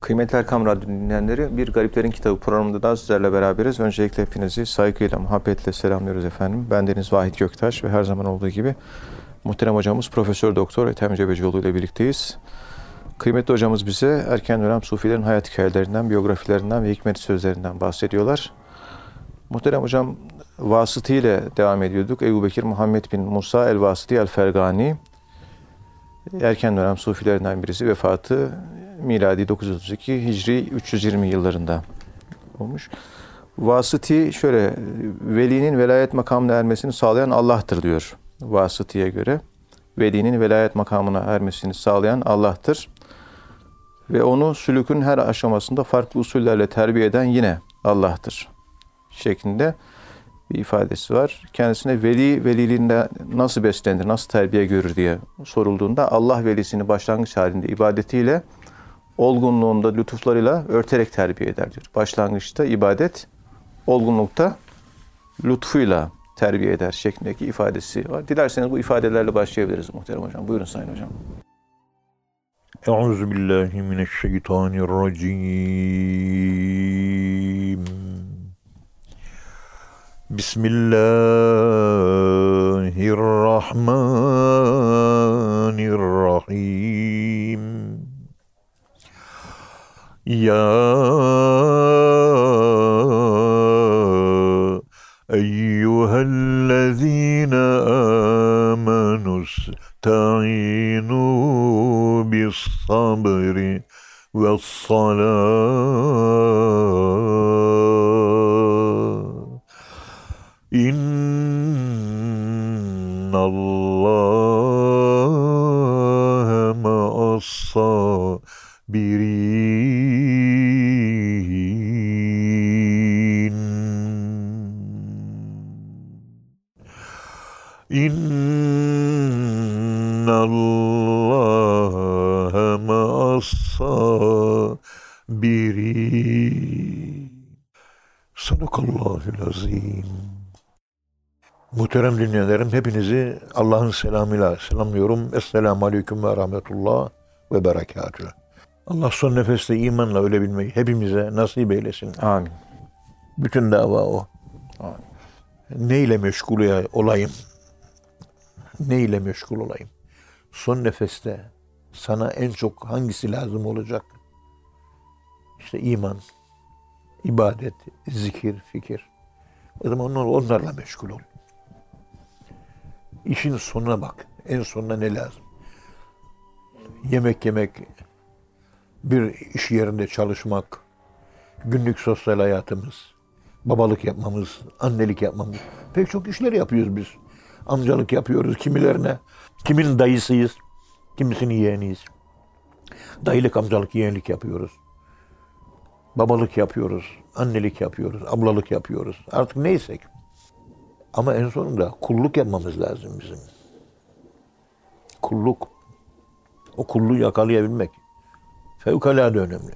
Kıymetli Erkam Radyo dinleyenleri, Bir Gariplerin Kitabı programında daha sizlerle beraberiz. Öncelikle hepinizi saygıyla, muhabbetle selamlıyoruz efendim. Ben Deniz Vahit Göktaş ve her zaman olduğu gibi muhterem hocamız Profesör Doktor Ethem Cebecioğlu ile birlikteyiz. Kıymetli hocamız bize erken dönem sufilerin hayat hikayelerinden, biyografilerinden ve hikmet sözlerinden bahsediyorlar. Muhterem hocam vasıtı ile devam ediyorduk. Ebu Bekir Muhammed bin Musa el-Vasıti el-Fergani erken dönem sufilerinden birisi vefatı miladi 932 Hicri 320 yıllarında olmuş. Vasıti şöyle velinin velayet makamına ermesini sağlayan Allah'tır diyor Vasıti'ye göre. Velinin velayet makamına ermesini sağlayan Allah'tır. Ve onu sülükün her aşamasında farklı usullerle terbiye eden yine Allah'tır. Şeklinde bir ifadesi var. Kendisine veli veliliğinde nasıl beslenir, nasıl terbiye görür diye sorulduğunda Allah velisini başlangıç halinde ibadetiyle olgunluğunda lütuflarıyla örterek terbiye eder diyor. Başlangıçta ibadet, olgunlukta lütfuyla terbiye eder şeklindeki ifadesi var. Dilerseniz bu ifadelerle başlayabiliriz muhterem hocam. Buyurun sayın hocam. Euzu. بسم الله الرحمن الرحيم. يا أيها الذين آمنوا استعينوا بالصبر والصلاة. الله مع الصابرين إن الله مع الصابرين Sadakallahül azim. Muhterem dinleyenlerim hepinizi Allah'ın selamıyla selamlıyorum. Esselamu aleyküm ve rahmetullah ve berekatüh. Allah son nefeste imanla ölebilmeyi hepimize nasip eylesin. Amin. Bütün dava o. Amin. Neyle meşgul ya- olayım? Neyle meşgul olayım? Son nefeste sana en çok hangisi lazım olacak? İşte iman, ibadet, zikir, fikir. O zaman onlar, onlarla meşgul ol. İşin sonuna bak. En sonuna ne lazım? Yemek yemek, bir iş yerinde çalışmak, günlük sosyal hayatımız, babalık yapmamız, annelik yapmamız. Pek çok işler yapıyoruz biz. Amcalık yapıyoruz kimilerine. Kimin dayısıyız, kimisinin yeğeniyiz. Dayılık, amcalık, yeğenlik yapıyoruz. Babalık yapıyoruz, annelik yapıyoruz, ablalık yapıyoruz. Artık neysek. Ama en sonunda kulluk yapmamız lazım bizim. Kulluk. O kulluğu yakalayabilmek fevkalade önemli.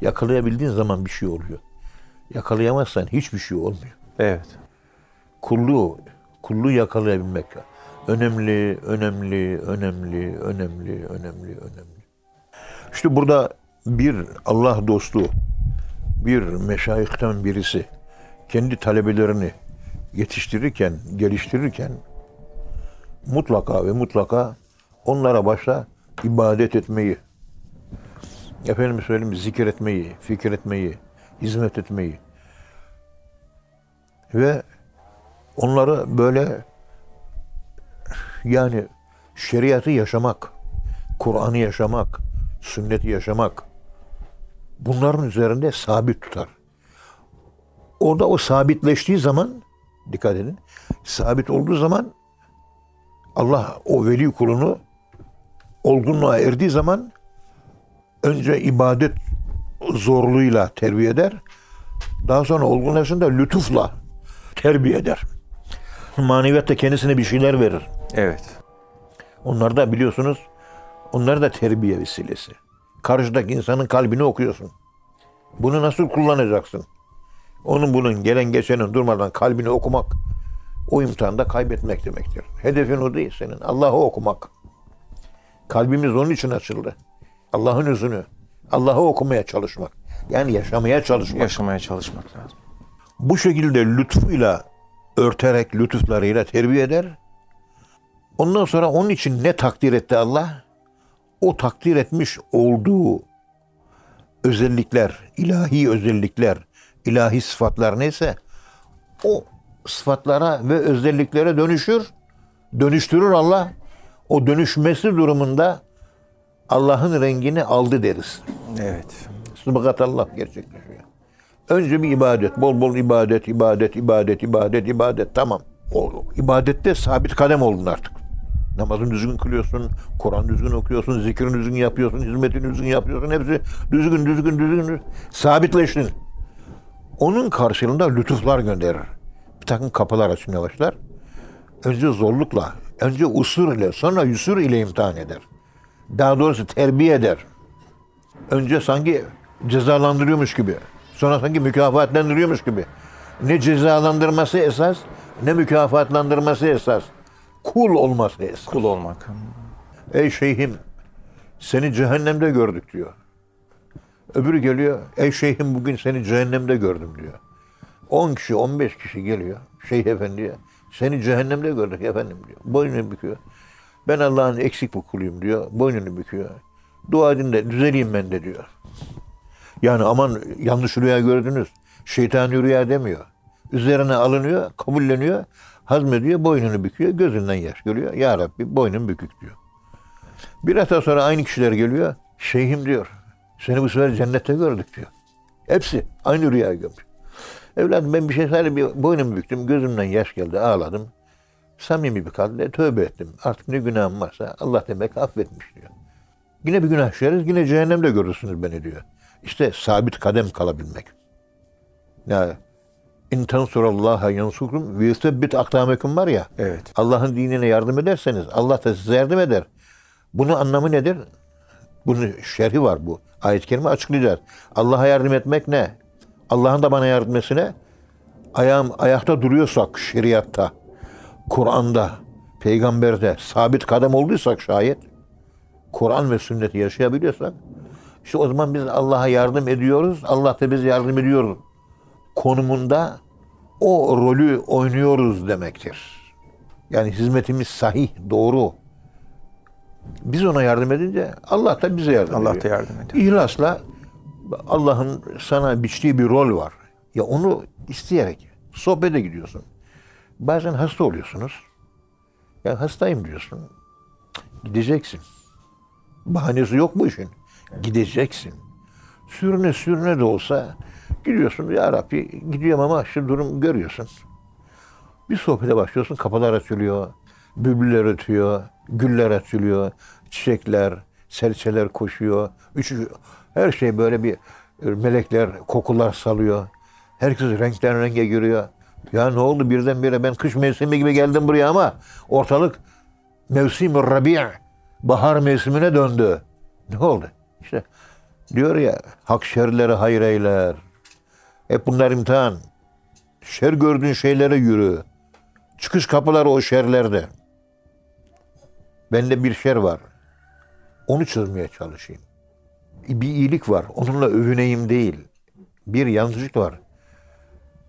Yakalayabildiğin zaman bir şey oluyor. Yakalayamazsan hiçbir şey olmuyor. Evet. Kulluğu, kulluğu yakalayabilmek önemli, önemli, önemli, önemli, önemli, önemli. İşte burada bir Allah dostu, bir meşayihten birisi kendi talebelerini yetiştirirken, geliştirirken mutlaka ve mutlaka onlara başta ibadet etmeyi, efendim söyleyeyim zikir etmeyi, fikir etmeyi, hizmet etmeyi ve onları böyle yani şeriatı yaşamak, Kur'an'ı yaşamak, sünneti yaşamak bunların üzerinde sabit tutar. Orada o sabitleştiği zaman dikkat edin. Sabit olduğu zaman Allah o veli kulunu olgunluğa erdiği zaman önce ibadet zorluğuyla terbiye eder. Daha sonra olgunlaşınca lütufla terbiye eder. Maneviyatta kendisine bir şeyler verir. Evet. Onlar da biliyorsunuz onlar da terbiye vesilesi. Karşıdaki insanın kalbini okuyorsun. Bunu nasıl kullanacaksın? Onun bunun gelen geçenin durmadan kalbini okumak o imtihanda kaybetmek demektir. Hedefin o değil senin. Allah'ı okumak. Kalbimiz onun için açıldı. Allah'ın yüzünü, Allah'ı okumaya çalışmak. Yani yaşamaya çalışmak. Yaşamaya çalışmak lazım. Bu şekilde lütfuyla örterek lütuflarıyla terbiye eder. Ondan sonra onun için ne takdir etti Allah? O takdir etmiş olduğu özellikler, ilahi özellikler, ilahi sıfatlar neyse o sıfatlara ve özelliklere dönüşür. Dönüştürür Allah. O dönüşmesi durumunda Allah'ın rengini aldı deriz. Evet. Sıbıkat Allah gerçekleşiyor. Önce bir ibadet. Bol bol ibadet, ibadet, ibadet, ibadet, ibadet. Tamam. O ibadette sabit kadem oldun artık. Namazını düzgün kılıyorsun, Kur'an düzgün okuyorsun, zikrini düzgün yapıyorsun, hizmetini düzgün yapıyorsun. Hepsi düzgün, düzgün, düzgün. Sabitleştin. Onun karşılığında lütuflar gönderir. Bir takım kapılar açmaya başlar. Önce zorlukla, önce usur ile, sonra yusur ile imtihan eder. Daha doğrusu terbiye eder. Önce sanki cezalandırıyormuş gibi. Sonra sanki mükafatlandırıyormuş gibi. Ne cezalandırması esas, ne mükafatlandırması esas. Kul olması esas. Kul olmak. Ey şeyhim, seni cehennemde gördük diyor. Öbürü geliyor, ey şeyhim bugün seni cehennemde gördüm diyor. 10 kişi, 15 kişi geliyor şeyh efendiye. Seni cehennemde gördük efendim diyor. Boynunu büküyor. Ben Allah'ın eksik bir kuluyum diyor. Boynunu büküyor. Dua edin de düzeleyim ben de diyor. Yani aman yanlış rüya gördünüz. Şeytani rüya demiyor. Üzerine alınıyor, kabulleniyor, hazmediyor, boynunu büküyor, gözünden yaş geliyor. Ya Rabbi boynum bükük diyor. Bir hafta sonra aynı kişiler geliyor. Şeyhim diyor. Seni bu sefer cennette gördük diyor. Hepsi aynı rüya görmüş. Evladım ben bir şey sadece bir boynumu büktüm. Gözümden yaş geldi. Ağladım. Samimi bir kalple tövbe ettim. Artık ne günahım varsa Allah demek affetmiş diyor. Yine bir günah işleriz. Yine cehennemde görürsünüz beni diyor. İşte sabit kadem kalabilmek. Ya in tansurallaha yansukum ve yusebbit akdamekum var ya. Evet. Allah'ın dinine yardım ederseniz Allah da size yardım eder. Bunun anlamı nedir? Bunun şerhi var bu. Ayet-i kerime açıklayacağız. Allah'a yardım etmek ne? Allah'ın da bana yardım etmesine ayağım ayakta duruyorsak şeriatta, Kur'an'da, peygamberde sabit kadem olduysak şayet Kur'an ve sünneti yaşayabiliyorsak işte o zaman biz Allah'a yardım ediyoruz. Allah da bize yardım ediyor konumunda o rolü oynuyoruz demektir. Yani hizmetimiz sahih, doğru. Biz ona yardım edince Allah da bize yardım Allah ediyor. da yardım ediyor. İhlasla Allah'ın sana biçtiği bir rol var. Ya onu isteyerek sohbete gidiyorsun. Bazen hasta oluyorsunuz. Ya hastayım diyorsun. Gideceksin. Bahanesi yok bu işin. Gideceksin. Sürüne sürüne de olsa gidiyorsun. Ya Rabbi gidiyorum ama şu durum görüyorsun. Bir sohbete başlıyorsun. Kapılar açılıyor. Bülbüller ötüyor. Güller açılıyor. Çiçekler, serçeler koşuyor. Üç, her şey böyle bir e, melekler kokular salıyor. Herkes renkten renge giriyor. Ya ne oldu birdenbire ben kış mevsimi gibi geldim buraya ama ortalık mevsim rabi' bahar mevsimine döndü. Ne oldu? İşte diyor ya hak şerleri hayır eyler. Hep bunlar imtihan. Şer gördüğün şeylere yürü. Çıkış kapıları o şerlerde. Bende bir şer var. Onu çözmeye çalışayım. Bir iyilik var. Onunla övüneyim değil. Bir yanlışlık var.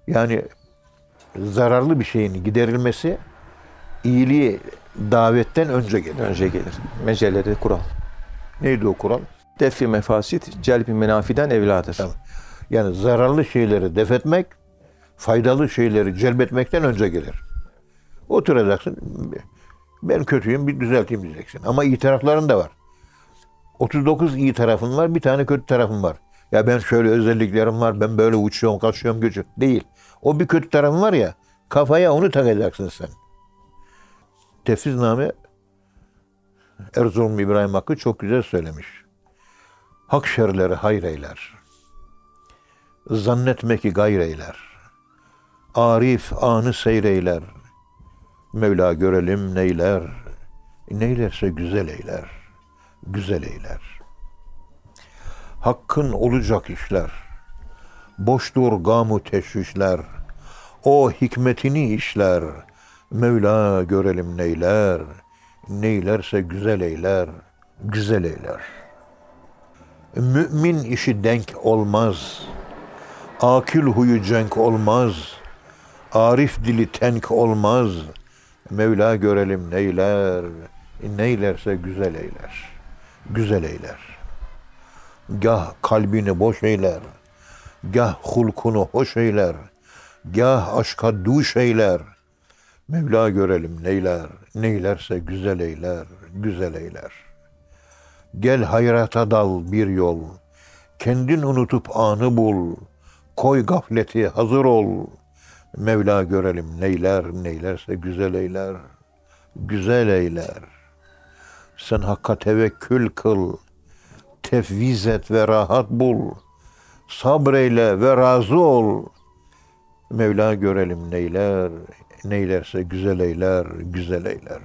Yani zararlı bir şeyin giderilmesi iyiliği davetten önce gelir. Önce gelir. Meceleri kural. Neydi o kural? Defi mefasit, celbi menafiden evladır. Tamam. Yani zararlı şeyleri def etmek, faydalı şeyleri celbetmekten önce gelir. Oturacaksın, ben kötüyüm bir düzelteyim diyeceksin. Ama iyi tarafların da var. 39 iyi tarafın var, bir tane kötü tarafın var. Ya ben şöyle özelliklerim var, ben böyle uçuyorum, kaçıyorum, gücü. Değil. O bir kötü tarafın var ya, kafaya onu takacaksın sen. Tefsizname Erzurum İbrahim Hakkı çok güzel söylemiş. Hak şerleri hayır eyler. Zannetme ki gayr eyler. Arif anı seyreyler. Mevla görelim neyler. Neylerse güzel eyler. Güzel eyler. Hakkın olacak işler. Boştur gamu teşvişler. O hikmetini işler. Mevla görelim neyler. Neylerse güzel eyler. Güzel eyler. Mümin işi denk olmaz. Akil huyu cenk olmaz. Arif dili tenk olmaz. Mevla görelim neyler. Neylerse güzel eyler. Güzel eyler. Gah kalbini boş eyler. Gah hulkunu hoş eyler. Gah aşka duş eyler. Mevla görelim neyler. Neylerse güzel eyler. Güzel eyler. Gel hayrata dal bir yol. Kendin unutup anı bul. Koy gafleti hazır ol. Mevla görelim neyler neylerse güzel eyler. Güzel eyler. Sen hakka tevekkül kıl. Tefviz et ve rahat bul. Sabreyle ve razı ol. Mevla görelim neyler, neylerse güzel eyler, güzel eyler.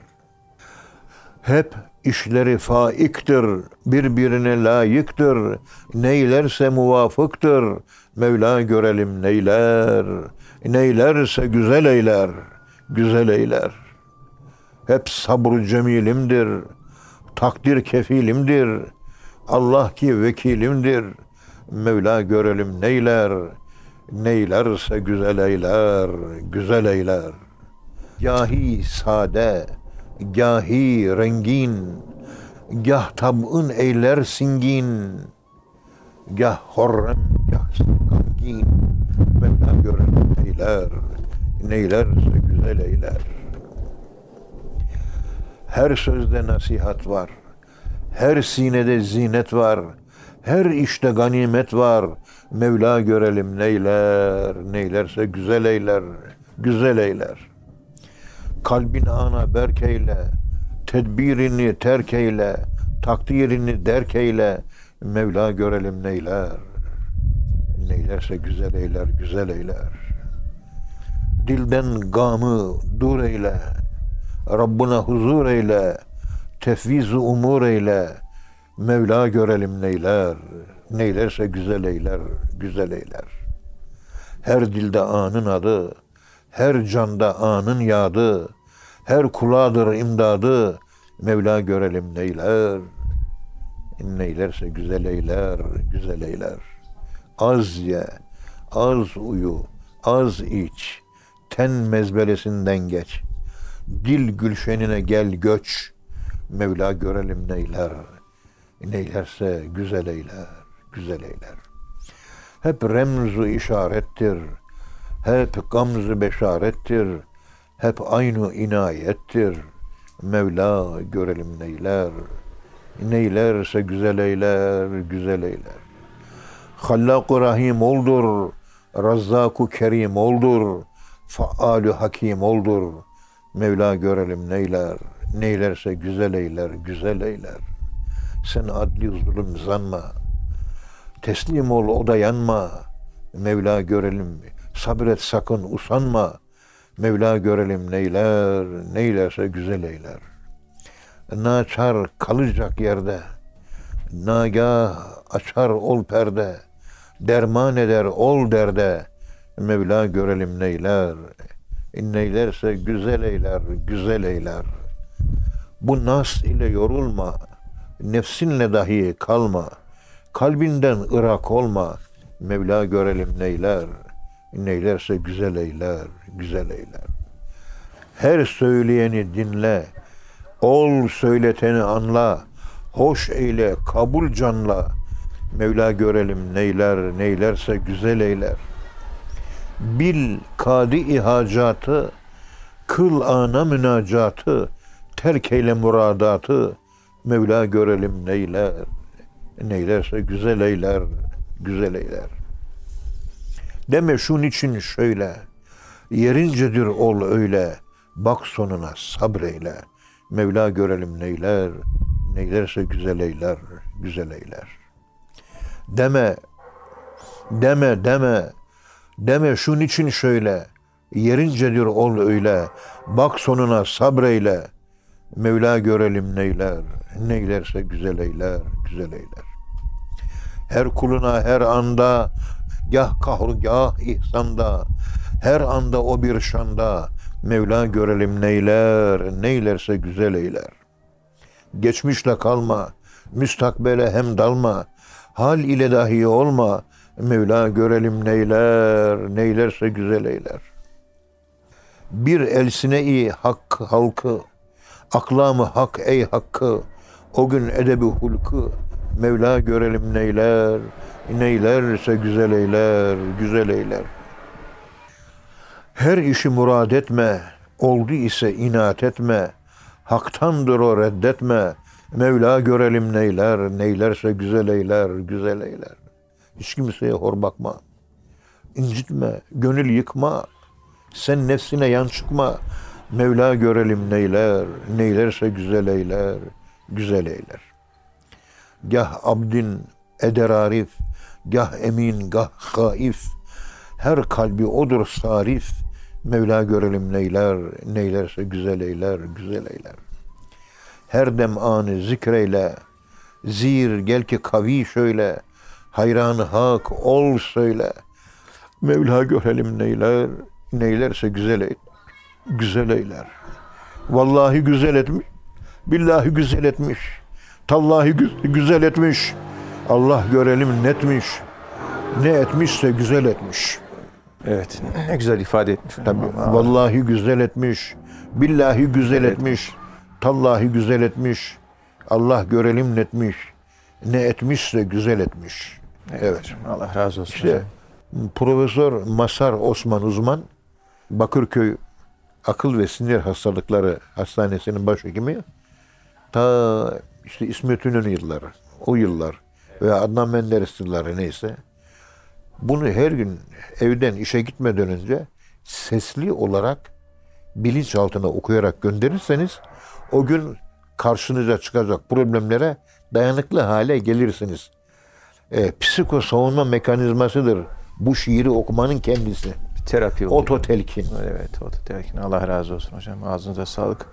Hep işleri faiktir, birbirine layıktır. Neylerse muvafıktır. Mevla görelim neyler, neylerse güzel eyler, güzel eyler. Hep sabr cemilimdir, takdir kefilimdir. Allah ki vekilimdir. Mevla görelim neyler, neylerse güzel eyler, güzel eyler. Gahi sade, gahi rengin, gah tab'ın eyler singin, gah horrem, gah gangin. Mevla görelim neyler, neylerse güzel eyler. Her sözde nasihat var. Her sinede zinet var. Her işte ganimet var. Mevla görelim neyler, neylerse güzel eyler, güzel eyler. Kalbin ana berk eyle, tedbirini terk eyle, takdirini derk eyle. Mevla görelim neyler, neylerse güzel eyler, güzel eyler. Dilden gamı dur eyle, Rabbına huzur eyle, tefviz umur eyle. Mevla görelim neyler, neylerse güzel eyler, güzel eyler. Her dilde anın adı, her canda anın yadı, her kuladır imdadı. Mevla görelim neyler, neylerse güzel eyler, güzel eyler. Az ye, az uyu, az iç, ten mezbelesinden geç. Dil gülşenine gel göç. Mevla görelim neyler. Neylerse güzel eyler, güzel eyler. Hep remzu işarettir. Hep gamzu beşarettir. Hep aynı inayettir. Mevla görelim neyler. Neylerse güzel eyler, güzel eyler. Hallak-ı Rahim oldur. Razzak-ı Kerim oldur. Faalü Hakim oldur. Mevla görelim neyler, neylerse güzel eyler, güzel eyler. Sen adli zulüm zanma. Teslim ol o da yanma. Mevla görelim, sabret sakın usanma. Mevla görelim neyler, neylerse güzel eyler. Naçar kalacak yerde, nagah açar ol perde, derman eder ol derde. Mevla görelim neyler, neylerse güzel eyler, güzel eyler. Bu nas ile yorulma, nefsinle dahi kalma. Kalbinden ırak olma, Mevla görelim neyler, neylerse güzel eyler, güzel eyler. Her söyleyeni dinle, ol söyleteni anla, hoş eyle, kabul canla. Mevla görelim neyler, neylerse güzel eyler. Bil kadi ihacatı, kıl ana münacatı, terk eyle muradatı. Mevla görelim neyler, neylerse güzel eyler, güzel eyler. Deme şun için şöyle, yerincedir ol öyle, bak sonuna sabreyle. Mevla görelim neyler, neylerse güzel eyler, güzel eyler. Deme, deme, deme, deme şun için şöyle, yerincedir ol öyle, bak sonuna sabreyle. Mevla görelim neyler, neylerse güzel eyler, güzel eyler. Her kuluna her anda, gah kahru gah ihsanda, her anda o bir şanda, Mevla görelim neyler, neylerse güzel eyler. Geçmişle kalma, müstakbele hem dalma, Hal ile dahi olma. Mevla görelim neyler, neylerse güzel eyler. Bir elsine-i hak halkı, aklamı hak ey hakkı, o gün edebi hulkı, Mevla görelim neyler, neylerse güzel eyler, güzel eyler. Her işi murad etme, oldu ise inat etme, haktandır o reddetme, Mevla görelim neyler, neylerse güzel eyler, güzel eyler. Hiç kimseye hor bakma, incitme, gönül yıkma, sen nefsine yan çıkma, Mevla görelim neyler, neylerse güzel eyler, güzel eyler. Gah abdin eder arif, gah emin, gah haif, her kalbi odur sarif, Mevla görelim neyler, neylerse güzel eyler, güzel eyler. Her dem anı zikreyle, zir gel ki kavi şöyle, hayran hak ol söyle. Mevla görelim neyler, neylerse güzel eyler, güzel eyler. Vallahi güzel etmiş, billahi güzel etmiş, tallahi gü- güzel etmiş. Allah görelim netmiş, ne etmişse güzel etmiş. Evet. Ne güzel ifade etmiş. Tabii, vallahi güzel etmiş, billahi güzel etmiş, tallahi güzel etmiş. Allah görelim netmiş, ne etmişse güzel etmiş. Evet. Allah razı olsun. İşte hocam. Profesör Masar Osman Uzman Bakırköy Akıl ve Sinir Hastalıkları Hastanesi'nin başhekimi ta işte İsmet İnönü yılları, o yıllar ve Adnan Menderes yılları neyse bunu her gün evden işe gitmeden önce sesli olarak bilinçaltına okuyarak gönderirseniz o gün karşınıza çıkacak problemlere dayanıklı hale gelirsiniz. E, psiko savunma mekanizmasıdır bu şiiri okumanın kendisi. Bir terapi oluyor. Ototelkin. Evet, ototelkin. Allah razı olsun hocam. Ağzınıza sağlık.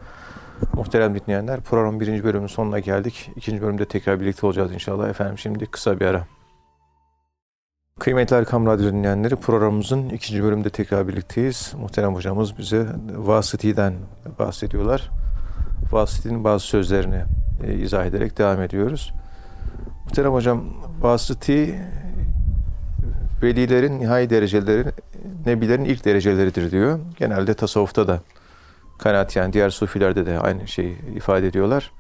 Muhterem dinleyenler, programın birinci bölümünün sonuna geldik. İkinci bölümde tekrar birlikte olacağız inşallah. Efendim şimdi kısa bir ara. Kıymetli Erkam Radyo dinleyenleri, programımızın ikinci bölümünde tekrar birlikteyiz. Muhterem hocamız bize vasıtiden bahsediyorlar. Vasıtinin bazı sözlerini e, izah ederek devam ediyoruz. Muhterem hocam, vasıti velilerin nihai dereceleri, nebilerin ilk dereceleridir diyor. Genelde tasavvufta da kanaat yani diğer sufilerde de aynı şeyi ifade ediyorlar.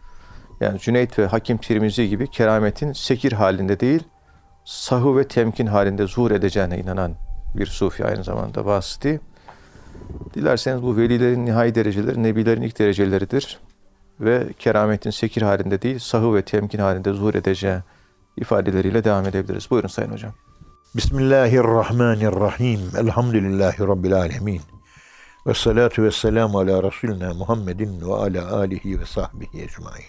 Yani Cüneyt ve Hakim Tirmizi gibi kerametin sekir halinde değil, sahu ve temkin halinde zuhur edeceğine inanan bir sufi aynı zamanda vasıti. Dilerseniz bu velilerin nihai dereceleri, nebilerin ilk dereceleridir. Ve kerametin sekir halinde değil, sahu ve temkin halinde zuhur edeceği ifadeleriyle devam edebiliriz. Buyurun Sayın Hocam. Bismillahirrahmanirrahim. Elhamdülillahi Rabbil alemin. Ve salatu ve selamu ala Resulina Muhammedin ve ala alihi ve sahbihi ecmain.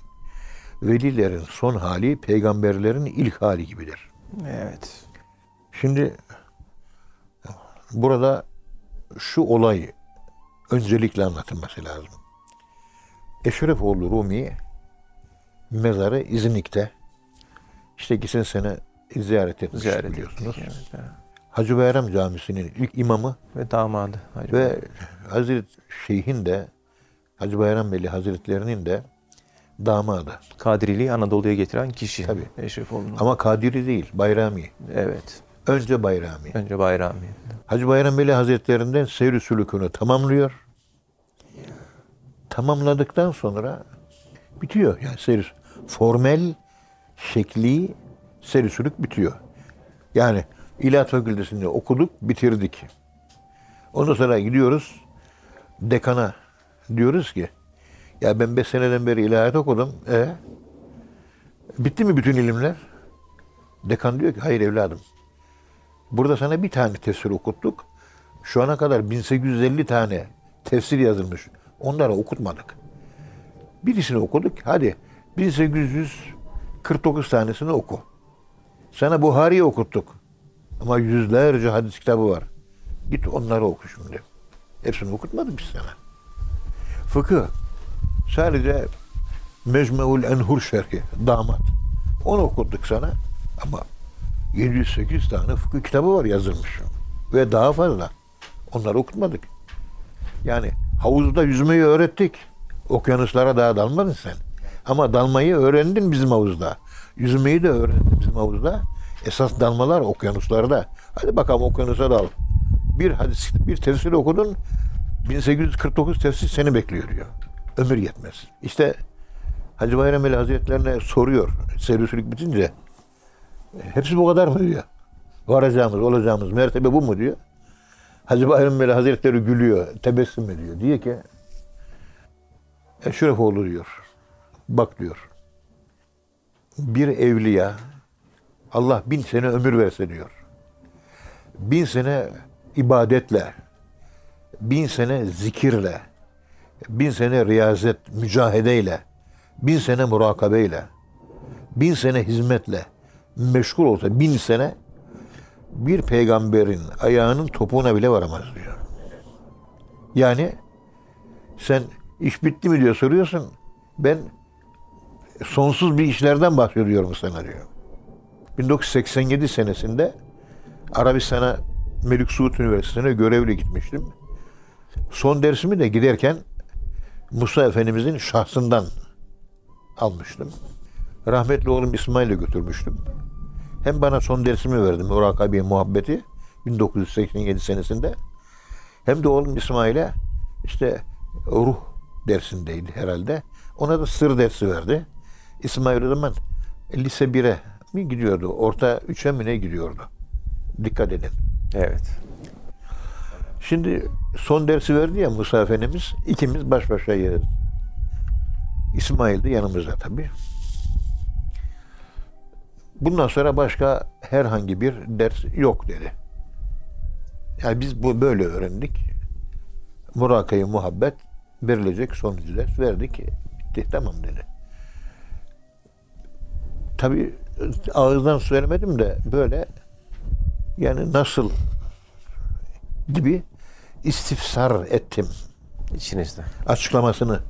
Velilerin son hali peygamberlerin ilk hali gibidir. Evet. Şimdi burada şu olay öncelikle anlatılması lazım. Eşrefoğlu Rumi mezarı İznik'te. İşte geçen sene ziyaret etmiş Ziyaret biliyorsunuz. ettik. Evet, evet. Hacı Bayram Camisi'nin ilk imamı Ve damadı. Hacı ve Hazret Şeyh'in de Hacı Bayram Veli Hazretlerinin de damadı. Kadiriliği Anadolu'ya getiren kişi. Tabii. Eşrefoğlu'nun. Ama Kadiri değil, Bayrami. Evet. Önce Bayrami. Önce Bayrami. Hacı Bayram Veli Hazretlerinden seyri sülükünü tamamlıyor. Tamamladıktan sonra bitiyor. Yani seyir formel, şekli seyri sülük bitiyor. Yani İlahiyat Fakültesinde okuduk, bitirdik. Ondan sonra gidiyoruz dekana. Diyoruz ki ya ben 5 seneden beri ilahiyat okudum. E bitti mi bütün ilimler? Dekan diyor ki hayır evladım. Burada sana bir tane tefsir okuttuk. Şu ana kadar 1850 tane tefsir yazılmış. Onları okutmadık. Birisini okuduk. Hadi 1849 tanesini oku. Sana Buhari'yi okuttuk. Ama yüzlerce hadis kitabı var. Git onları oku şimdi. Hepsini okutmadık biz sana. Fıkıh. Sadece Mecmuul Enhur Şerhi. Damat. Onu okuttuk sana. Ama 708 tane fıkıh kitabı var yazılmış. Ve daha fazla. Onları okutmadık. Yani havuzda yüzmeyi öğrettik. Okyanuslara daha dalmadın sen. Ama dalmayı öğrendin bizim havuzda. Yüzmeyi de öğrendin bizim havuzda. Esas dalmalar okyanuslarda. Hadi bakalım okyanusa dal. Bir hadis, bir tefsir okudun. 1849 tefsir seni bekliyor diyor. Ömür yetmez. İşte Hacı Bayram Veli Hazretlerine soruyor. Servislik bitince. Hepsi bu kadar mı diyor. Varacağımız, olacağımız mertebe bu mu diyor. Hacı Bayram Veli Hazretleri gülüyor, tebessüm ediyor. Diyor ki Eşrefoğlu diyor. Bak diyor. Bir evliya Allah bin sene ömür verse diyor. Bin sene ibadetle, bin sene zikirle, bin sene riyazet, mücahedeyle, bin sene murakabeyle, bin sene hizmetle meşgul olsa bin sene bir peygamberin ayağının topuğuna bile varamaz diyor. Yani sen iş bitti mi diyor soruyorsun. Ben sonsuz bir işlerden bahsediyorum sana diyor. 1987 senesinde Arabistan'a Melik Suud Üniversitesi'ne görevli gitmiştim. Son dersimi de giderken Musa Efendimizin şahsından almıştım. Rahmetli oğlum İsmail'e götürmüştüm. Hem bana son dersimi verdim Murakabi Muhabbeti 1987 senesinde. Hem de oğlum İsmail'e işte ruh dersindeydi herhalde. Ona da sır dersi verdi. İsmail o zaman lise 1'e mi gidiyordu? Orta 3'e mi ne gidiyordu? Dikkat edin. Evet. Şimdi son dersi verdi ya Musa Efendimiz. ikimiz baş başa yeriz. İsmail de yanımızda tabii. Bundan sonra başka herhangi bir ders yok dedi. Yani biz bu böyle öğrendik. Murakayı muhabbet verilecek sonuncu ders verdik. Bitti tamam dedi. Tabii ağızdan söylemedim de böyle yani nasıl gibi istifsar ettim İçinizde. açıklamasını.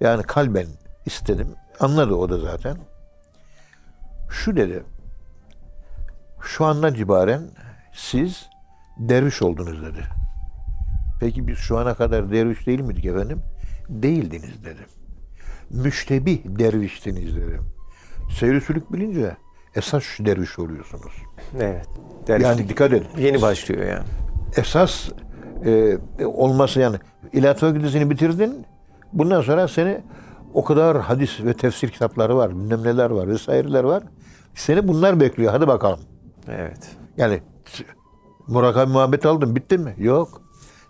Yani kalben istedim. Anladı o da zaten. Şu dedi. Şu andan itibaren siz derviş oldunuz dedi. Peki biz şu ana kadar derviş değil miydik efendim? Değildiniz dedim. Müştebih derviştiniz dedim. Seyri sülük bilince esas derviş oluyorsunuz. Evet. Yani dikkat edin. yeni başlıyor yani. esas e, olması yani İlahi Fakültesini bitirdin. Bundan sonra seni o kadar hadis ve tefsir kitapları var, bilmem neler var vesaireler var. Seni bunlar bekliyor. Hadi bakalım. Evet. Yani Murakami muhabbet aldın bitti mi? Yok.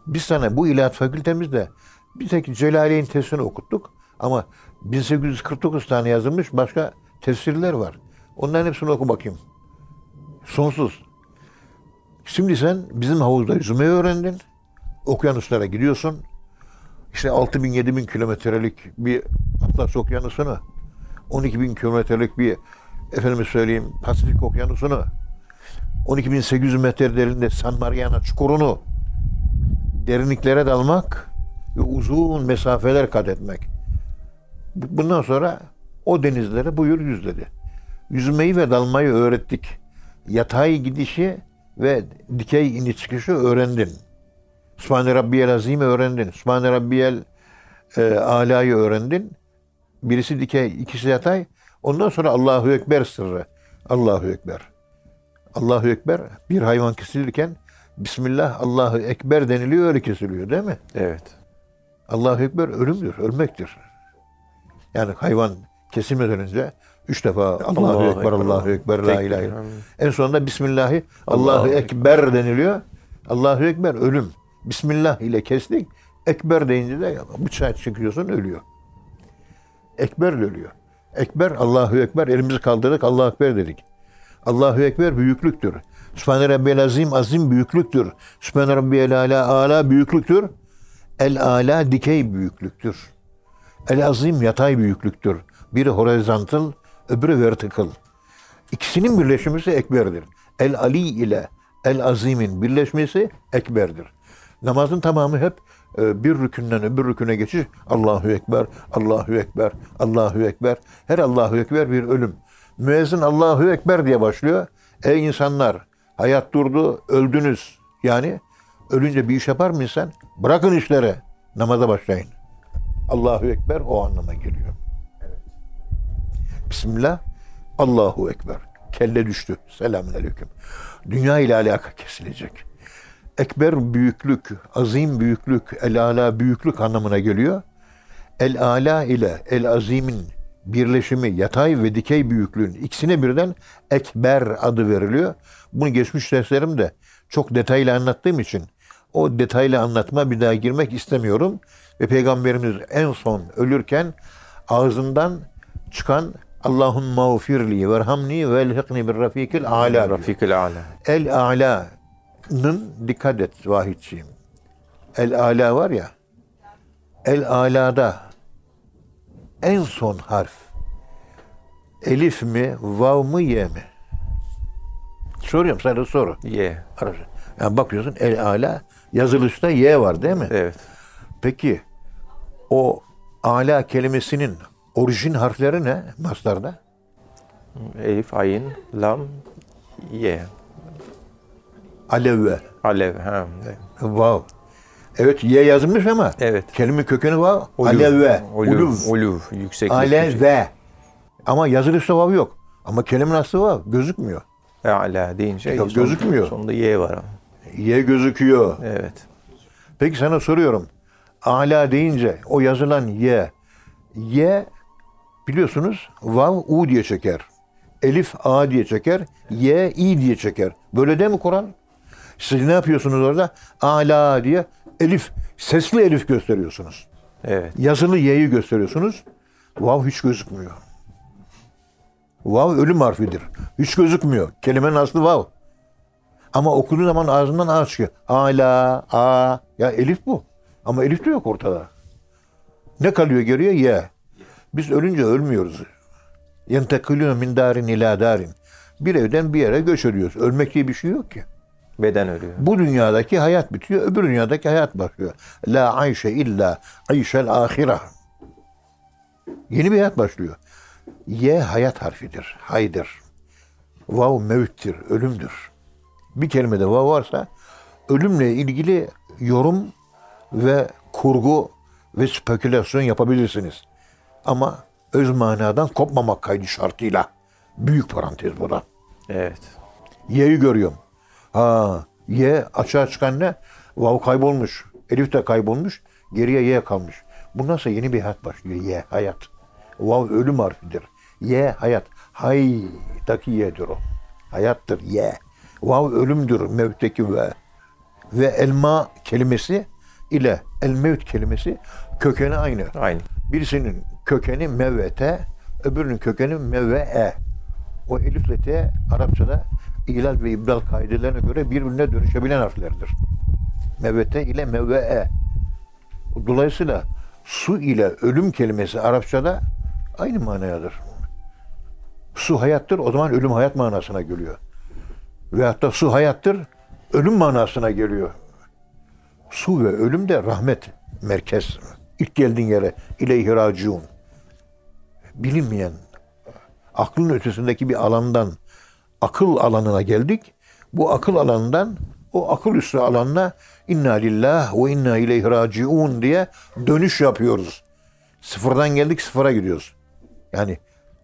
Biz sana bu ilahiyat fakültemizde bir tek Celaliye'nin tefsirini okuttuk. Ama 1849 tane yazılmış başka tefsirler var. Onların hepsini oku bakayım. Sonsuz. Şimdi sen bizim havuzda yüzmeyi öğrendin. Okyanuslara gidiyorsun. İşte 6000 7000 kilometrelik bir Atlas Okyanusu'nu, 12 bin kilometrelik bir efendime söyleyeyim Pasifik Okyanusu'nu, 12.800 metre derinde San Mariana çukurunu derinliklere dalmak ve uzun mesafeler kat etmek. Bu- Bundan sonra o denizlere buyur yüz dedi. Yüzmeyi ve dalmayı öğrettik. Yatay gidişi ve dikey iniş çıkışı öğrendin. Sübhane Rabbiyel Azim'i öğrendin. Sübhane Rabbiyel e, Ala'yı öğrendin. Birisi dikey, ikisi yatay. Ondan sonra Allahu Ekber sırrı. Allahu Ekber. Allahu Ekber bir hayvan kesilirken Bismillah Allahu Ekber deniliyor öyle kesiliyor değil mi? Evet. Allahu Ekber ölümdür, ölmektir. Yani hayvan kesilmeden önce üç defa Allahu, Allahu Ekber, Allahu Ekber, La ilahe. En sonunda Bismillahi Allahu, Allahu Ekber deniliyor. Allahu Ekber ölüm. Bismillah ile kestik. Ekber deyince de bıçağı çıkıyorsun ölüyor. Ekber ölüyor. Ekber Allahu Ekber elimizi kaldırdık Allahu Ekber dedik. Allahu Ekber büyüklüktür. Sübhane Rabbiyel Azim azim büyüklüktür. Sübhane Rabbiyel Ala ala büyüklüktür. El ala dikey büyüklüktür. El azim yatay büyüklüktür. Biri horizontal, öbürü vertical. İkisinin birleşmesi ekberdir. El ali ile el azimin birleşmesi ekberdir. Namazın tamamı hep e, bir rükünden öbür rüküne geçiş. Allahu Ekber, Allahu Ekber, Allahu Ekber. Her Allahu Ekber bir ölüm. Müezzin Allahu Ekber diye başlıyor. Ey insanlar, hayat durdu, öldünüz. Yani ölünce bir iş yapar mı insan? Bırakın işlere, namaza başlayın. Allahu Ekber o anlama geliyor. Bismillah, Allahu Ekber. kelle düştü. Selamünaleyküm. Dünya ile alaka kesilecek. Ekber büyüklük, azim büyüklük, el ala büyüklük anlamına geliyor. El ala ile el azimin birleşimi yatay ve dikey büyüklüğün ikisine birden ekber adı veriliyor. Bunu geçmiş derslerimde çok detaylı anlattığım için o detaylı anlatma bir daha girmek istemiyorum. Ve Peygamberimiz en son ölürken ağzından çıkan Allahun mağfirli verhamni ve elhiqni bir rafikil ala. diyor. Rafikül Ala. El ala'nın dikkat et vahidciğim. El ala var ya. El alada en son harf elif mi, vav mı, ye mi? Soruyorum sana soru. Ye. Arası. Yani bakıyorsun el ala yazılışta y var değil mi? Evet. Peki o ala kelimesinin orijin harfleri ne maslarda? Elif, ayin, lam, ye. Alevve, Alev. Ha. vav. Evet y yazılmış ama Evet. kelime kökeni. Uluv. Alevve, Uluv. uluv. Yükseklik. alevve. Ama yazılışta vav yok. Ama kelimenin aslı vav gözükmüyor. Ala deyince Ya gözükmüyor. Sonunda ye var ama. Y gözüküyor. Evet. Peki sana soruyorum. Ala deyince o yazılan y. Y biliyorsunuz vav u diye çeker. Elif a diye çeker. Y i diye çeker. Böyle değil mi Kur'an? Siz ne yapıyorsunuz orada? Ala diye elif, sesli elif gösteriyorsunuz. Evet. Yazılı y'yi gösteriyorsunuz. Vav hiç gözükmüyor. Vav ölüm harfidir. Hiç gözükmüyor. Kelimenin aslı vav. Ama okuduğu zaman ağzından a çıkıyor. Ala, a. Ya elif bu. Ama elif de yok ortada. Ne kalıyor geriye? Ye. Biz ölünce ölmüyoruz. Yentekülü min darin ila darin. Bir evden bir yere göç ediyoruz. Ölmek diye bir şey yok ki. Beden ölüyor. Bu dünyadaki hayat bitiyor, öbür dünyadaki hayat başlıyor. La ayşe illa ayşel ahire. Yeni bir hayat başlıyor. Y hayat harfidir, haydır. Vav mevttir, ölümdür. Bir kelimede vav varsa ölümle ilgili yorum ve kurgu ve spekülasyon yapabilirsiniz. Ama öz manadan kopmamak kaydı şartıyla. Büyük parantez bu da. Evet. Y'yi görüyorum. Ha, Y açığa çıkan ne? Vav kaybolmuş. Elif de kaybolmuş. Geriye Y kalmış. Bundan sonra yeni bir hayat başlıyor. Y hayat. Vav ölüm harfidir. Y hayat. Hay'daki Y'dir o. Hayattır Y. Vav ölümdür. Mevtteki ve. Ve elma kelimesi ile el mevt kelimesi kökeni aynı. Aynı. Birisinin kökeni mevvete, öbürünün kökeni mevve'e. O elif ile t Arapçada ilal ve ibdal kaidelerine göre birbirine dönüşebilen harflerdir. Mevvete ile mevve'e. Dolayısıyla su ile ölüm kelimesi Arapçada aynı manayadır. Su hayattır, o zaman ölüm hayat manasına geliyor. Ve hatta su hayattır, ölüm manasına geliyor. Su ve ölüm de rahmet merkez. İlk geldiğin yere ileyhi raciun. Bilinmeyen, aklın ötesindeki bir alandan akıl alanına geldik. Bu akıl alanından o akıl üstü alanına inna lillah ve inna ileyhi raciun diye dönüş yapıyoruz. Sıfırdan geldik sıfıra gidiyoruz. Yani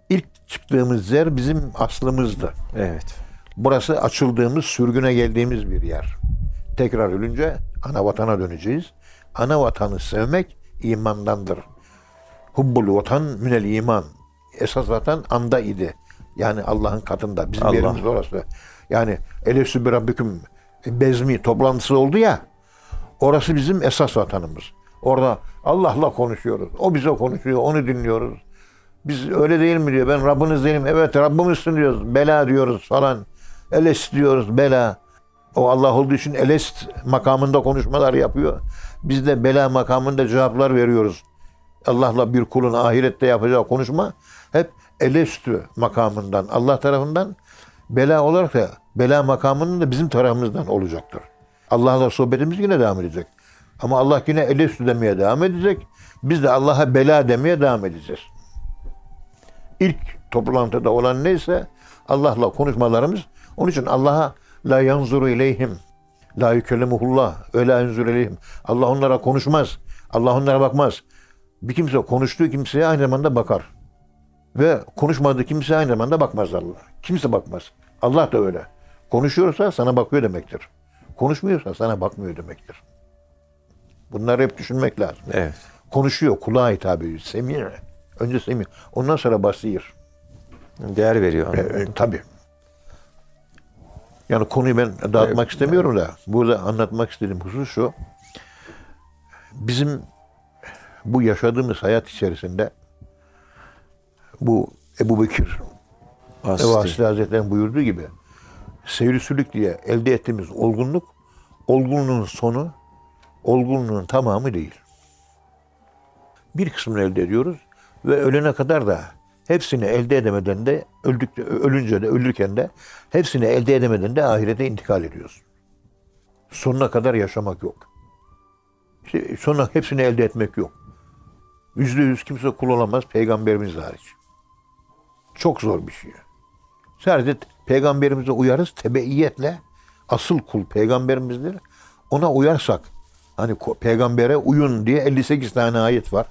ilk çıktığımız yer bizim aslımızdı. Evet. Burası açıldığımız, sürgüne geldiğimiz bir yer. Tekrar ölünce ana vatana döneceğiz. Ana vatanı sevmek imandandır. Hubbul vatan minel iman. Esas vatan anda idi. Yani Allah'ın katında. Bizim Allah. yerimiz orası. Yani elefsü bir rabbiküm bezmi toplantısı oldu ya. Orası bizim esas vatanımız. Orada Allah'la konuşuyoruz. O bize konuşuyor. Onu dinliyoruz. Biz öyle değil mi diyor. Ben Rabbiniz değilim. Evet Rabbimizsin diyoruz. Bela diyoruz falan. Elest diyoruz. Bela. O Allah olduğu için Elest makamında konuşmalar yapıyor. Biz de bela makamında cevaplar veriyoruz. Allah'la bir kulun ahirette yapacağı konuşma hep elestü makamından, Allah tarafından bela olarak da bela makamının da bizim tarafımızdan olacaktır. Allah'la sohbetimiz yine devam edecek. Ama Allah yine elestü demeye devam edecek. Biz de Allah'a bela demeye devam edeceğiz. İlk toplantıda olan neyse Allah'la konuşmalarımız onun için Allah'a la yanzuru ileyhim la yükellemuhullah ve la yanzuru ileyhim. Allah onlara konuşmaz. Allah onlara bakmaz. Bir kimse konuştuğu kimseye aynı zamanda bakar. Ve konuşmadığı kimse aynı zamanda bakmaz Allah. Kimse bakmaz. Allah da öyle. Konuşuyorsa sana bakıyor demektir. Konuşmuyorsa sana bakmıyor demektir. Bunları hep düşünmek lazım. Evet. Konuşuyor, kulağa hitap ediyor. Semih. Önce semih. Ondan sonra basir. Değer veriyor. E, e, tabii. Yani konuyu ben dağıtmak istemiyorum da burada anlatmak istediğim husus şu. Bizim bu yaşadığımız hayat içerisinde bu Ebu Bekir. Ebu Asli Hazretleri'nin buyurduğu gibi seyri diye elde ettiğimiz olgunluk olgunluğun sonu olgunluğun tamamı değil. Bir kısmını elde ediyoruz ve ölene kadar da hepsini elde edemeden de öldük, ölünce de ölürken de hepsini elde edemeden de ahirete intikal ediyoruz. Sonuna kadar yaşamak yok. İşte sonra hepsini elde etmek yok. Yüzde yüz kimse kul olamaz peygamberimiz hariç. Çok zor bir şey. Sadece peygamberimize uyarız tebeiyetle asıl kul peygamberimizdir. Ona uyarsak hani peygambere uyun diye 58 tane ayet var.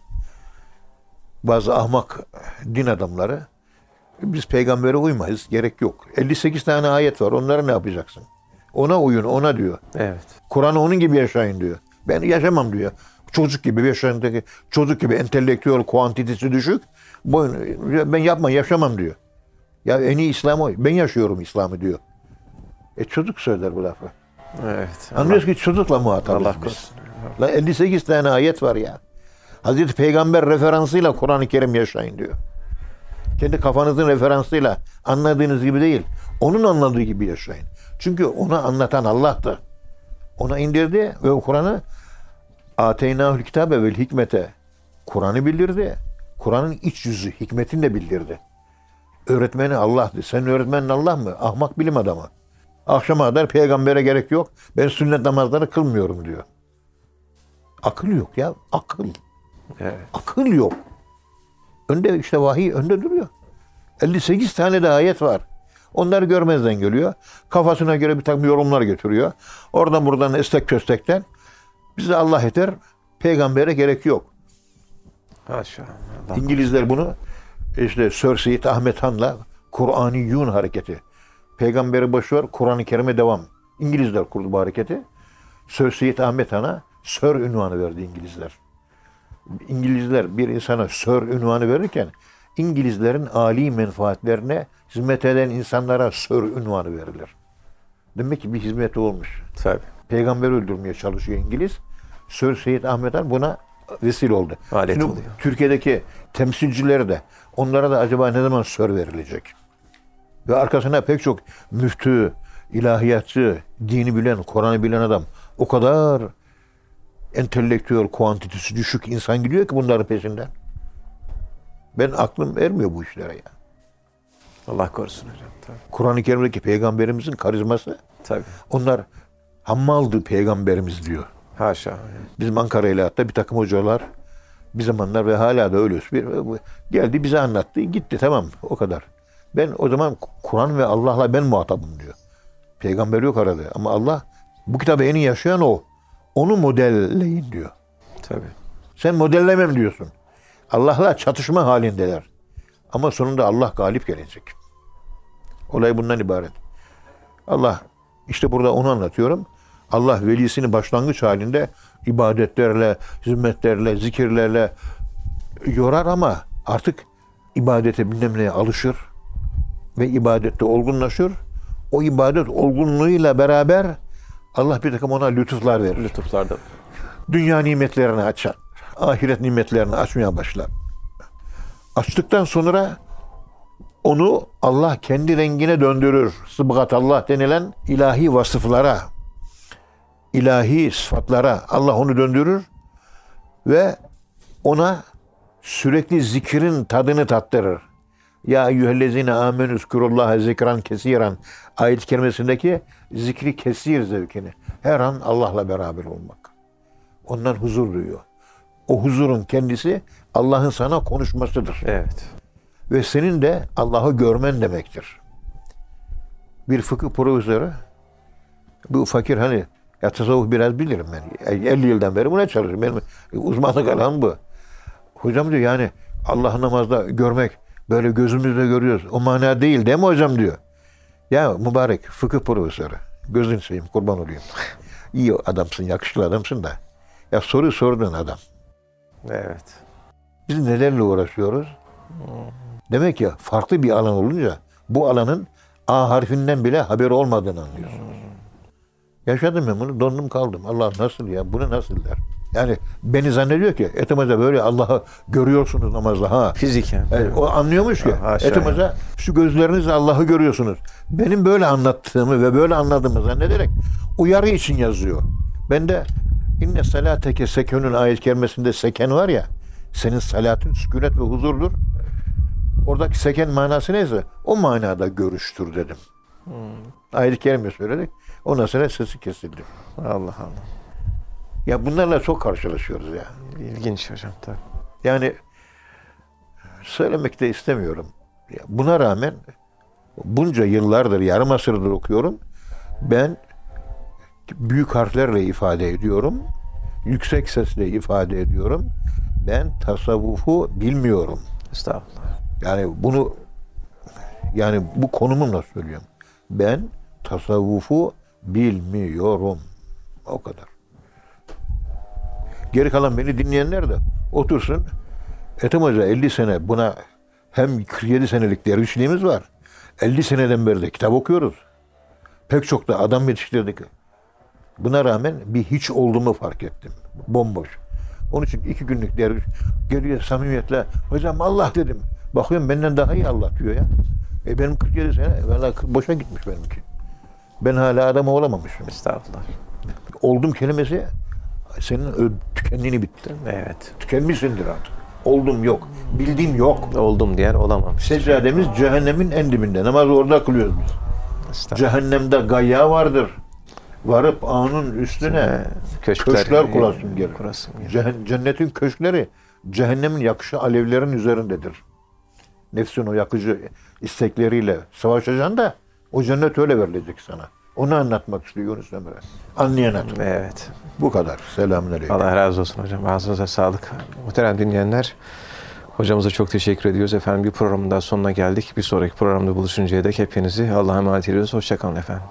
Bazı ahmak din adamları biz peygambere uymayız gerek yok. 58 tane ayet var onları ne yapacaksın? Ona uyun ona diyor. Evet. Kur'an'ı onun gibi yaşayın diyor. Ben yaşamam diyor. Çocuk gibi, yaşındaki çocuk gibi entelektüel kuantitesi düşük. Boyun, ben yapma, yaşamam diyor. Ya en iyi İslam o. Ben yaşıyorum İslam'ı diyor. E çocuk söyler bu lafı. Evet. Anlıyoruz ki çocukla muhatabız Allah biz. La 58 tane ayet var ya. Hazreti Peygamber referansıyla Kur'an-ı Kerim yaşayın diyor. Kendi kafanızın referansıyla anladığınız gibi değil. Onun anladığı gibi yaşayın. Çünkü ona anlatan Allah'tı. Ona indirdi ve Kur'an'ı Ateynahül kitabe vel hikmete Kur'an'ı bildirdi. Kur'an'ın iç yüzü, hikmetini de bildirdi. Öğretmeni Allah'tı. Senin öğretmenin Allah mı? Ahmak bilim adamı. Akşama kadar peygambere gerek yok. Ben sünnet namazları kılmıyorum diyor. Akıl yok ya. Akıl. Evet. Akıl yok. Önde işte vahiy önde duruyor. 58 tane de ayet var. Onları görmezden geliyor. Kafasına göre bir takım yorumlar getiriyor. Oradan buradan estek köstekten. Bize Allah yeter. Peygambere gerek yok. Haşa. İngilizler bunu işte Sir Seyit Ahmet Han'la Kur'an-ı Yun hareketi. Peygamberi boşver, Kur'an-ı Kerim'e devam. İngilizler kurdu bu hareketi. Sir Seyit Ahmet Han'a Sir ünvanı verdi İngilizler. İngilizler bir insana Sir ünvanı verirken İngilizlerin âli menfaatlerine hizmet eden insanlara Sir ünvanı verilir. Demek ki bir hizmeti olmuş. Tabii. Peygamberi öldürmeye çalışıyor İngiliz. Sir Seyit Ahmet Han buna vesile oldu. Alet Şimdi oluyor. Türkiye'deki temsilcileri de onlara da acaba ne zaman sör verilecek? Ve arkasına pek çok müftü, ilahiyatçı, dini bilen, Kur'an'ı bilen adam o kadar entelektüel kuantitesi düşük insan gidiyor ki bunların peşinden. Ben aklım ermiyor bu işlere ya. Allah korusun hocam. Kur'an-ı Kerim'deki peygamberimizin karizması Tabii. onlar hammaldı peygamberimiz diyor. Haşa. Bizim Ankara ile hatta bir takım hocalar bir zamanlar ve hala da öyle bir geldi bize anlattı gitti tamam o kadar. Ben o zaman Kur'an ve Allah'la ben muhatabım diyor. Peygamber yok arada ama Allah bu kitabı en iyi yaşayan o. Onu modelleyin diyor. Tabii. Sen modellemem diyorsun. Allah'la çatışma halindeler. Ama sonunda Allah galip gelecek. Olay bundan ibaret. Allah işte burada onu anlatıyorum. Allah velisini başlangıç halinde ibadetlerle, hizmetlerle, zikirlerle yorar ama artık ibadete bilmem neye alışır ve ibadette olgunlaşır. O ibadet olgunluğuyla beraber Allah bir takım ona lütuflar verir Lütuflarda. dünya nimetlerini açar. Ahiret nimetlerini açmaya başlar. Açtıktan sonra onu Allah kendi rengine döndürür. Sıbgat Allah denilen ilahi vasıflara, ilahi sıfatlara Allah onu döndürür ve ona sürekli zikrin tadını tattırır. Ya eyyühellezine amenü zkurullaha zikran kesiran ayet-i kerimesindeki zikri kesir zevkini. Her an Allah'la beraber olmak. Ondan huzur duyuyor. O huzurun kendisi Allah'ın sana konuşmasıdır. Evet. Ve senin de Allah'ı görmen demektir. Bir fıkıh profesörü, bu fakir hani ya tasavvuf biraz bilirim ben. 50 yıldan beri buna çalışıyorum. Benim uzmanlık alanım bu. Hocam diyor yani Allah namazda görmek Böyle gözümüzle görüyoruz. O mana değil değil mi hocam diyor. Ya mübarek fıkıh profesörü. Gözün seveyim kurban olayım. İyi adamsın, yakışıklı adamsın da. Ya soru sordun adam. Evet. Biz nelerle uğraşıyoruz? Demek ya farklı bir alan olunca bu alanın A harfinden bile haberi olmadığını anlıyorsunuz. Yaşadım ben bunu, dondum kaldım. Allah nasıl ya, bunu nasıl der? Yani beni zannediyor ki etimize böyle Allah'ı görüyorsunuz namazda ha. Fiziken. Evet, o anlıyormuş ki Ha, etimize şu gözlerinizle Allah'ı görüyorsunuz. Benim böyle anlattığımı ve böyle anladığımı zannederek uyarı için yazıyor. Ben de inne salateke sekenün ayet kerimesinde seken var ya senin salatın sükunet ve huzurdur. Oradaki seken manası neyse o manada görüştür dedim. Ayet-i kerime söyledik. Ondan sonra sesi kesildi. Allah Allah. Ya bunlarla çok karşılaşıyoruz ya. İlginç hocam tabii. Yani söylemek de istemiyorum. Buna rağmen bunca yıllardır, yarım asırdır okuyorum. Ben büyük harflerle ifade ediyorum. Yüksek sesle ifade ediyorum. Ben tasavvufu bilmiyorum. Estağfurullah. Yani bunu yani bu konumumla söylüyorum. Ben tasavvufu bilmiyorum. O kadar. Geri kalan beni dinleyenler de otursun. Ethem Hoca 50 sene buna hem 47 senelik dervişliğimiz var. 50 seneden beri de kitap okuyoruz. Pek çok da adam yetiştirdik. Buna rağmen bir hiç olduğumu fark ettim. Bomboş. Onun için iki günlük derviş geliyor samimiyetle. Hocam Allah dedim. Bakıyorum benden daha iyi Allah diyor ya. E benim 47 sene valla boşa gitmiş benimki. Ben hala adam olamamışım. Estağfurullah. Oldum kelimesi senin tükendiğini bitti. Evet. Tükenmişsindir artık. Oldum yok. Bildiğim yok. Oldum diyen olamamış. Seccademiz cehennemin en dibinde. Namazı orada kılıyoruz biz. Cehennemde gayya vardır. Varıp anın üstüne köşkler, köşkler kurasın gelir. Kurasın gelir. Cennetin köşkleri cehennemin yakışı alevlerin üzerindedir. Nefsin o yakıcı istekleriyle savaşacaksın da o cennet öyle verilecek sana. Onu anlatmak istiyor Yunus Emre. Anlayan adam. Evet. Bu kadar. Selamünaleyküm. Allah razı olsun hocam. Ağzınıza sağlık. Muhterem dinleyenler, hocamıza çok teşekkür ediyoruz. Efendim bir programın daha sonuna geldik. Bir sonraki programda buluşuncaya dek hepinizi Allah'a emanet ediyoruz. Hoşçakalın efendim.